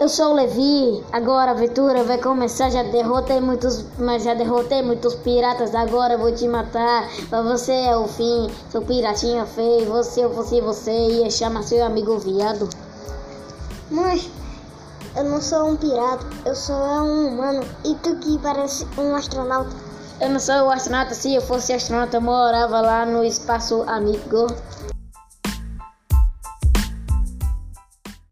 Eu sou o Levi, agora a aventura vai começar. Já derrotei muitos, mas já derrotei muitos piratas. Agora vou te matar. Mas você é o fim, seu piratinha feio. Você, eu fosse você, ia chamar seu amigo viado. Mas eu não sou um pirata, eu sou um humano. E tu que parece um astronauta. Eu não sou o astronauta, se eu fosse astronauta, eu morava lá no espaço amigo.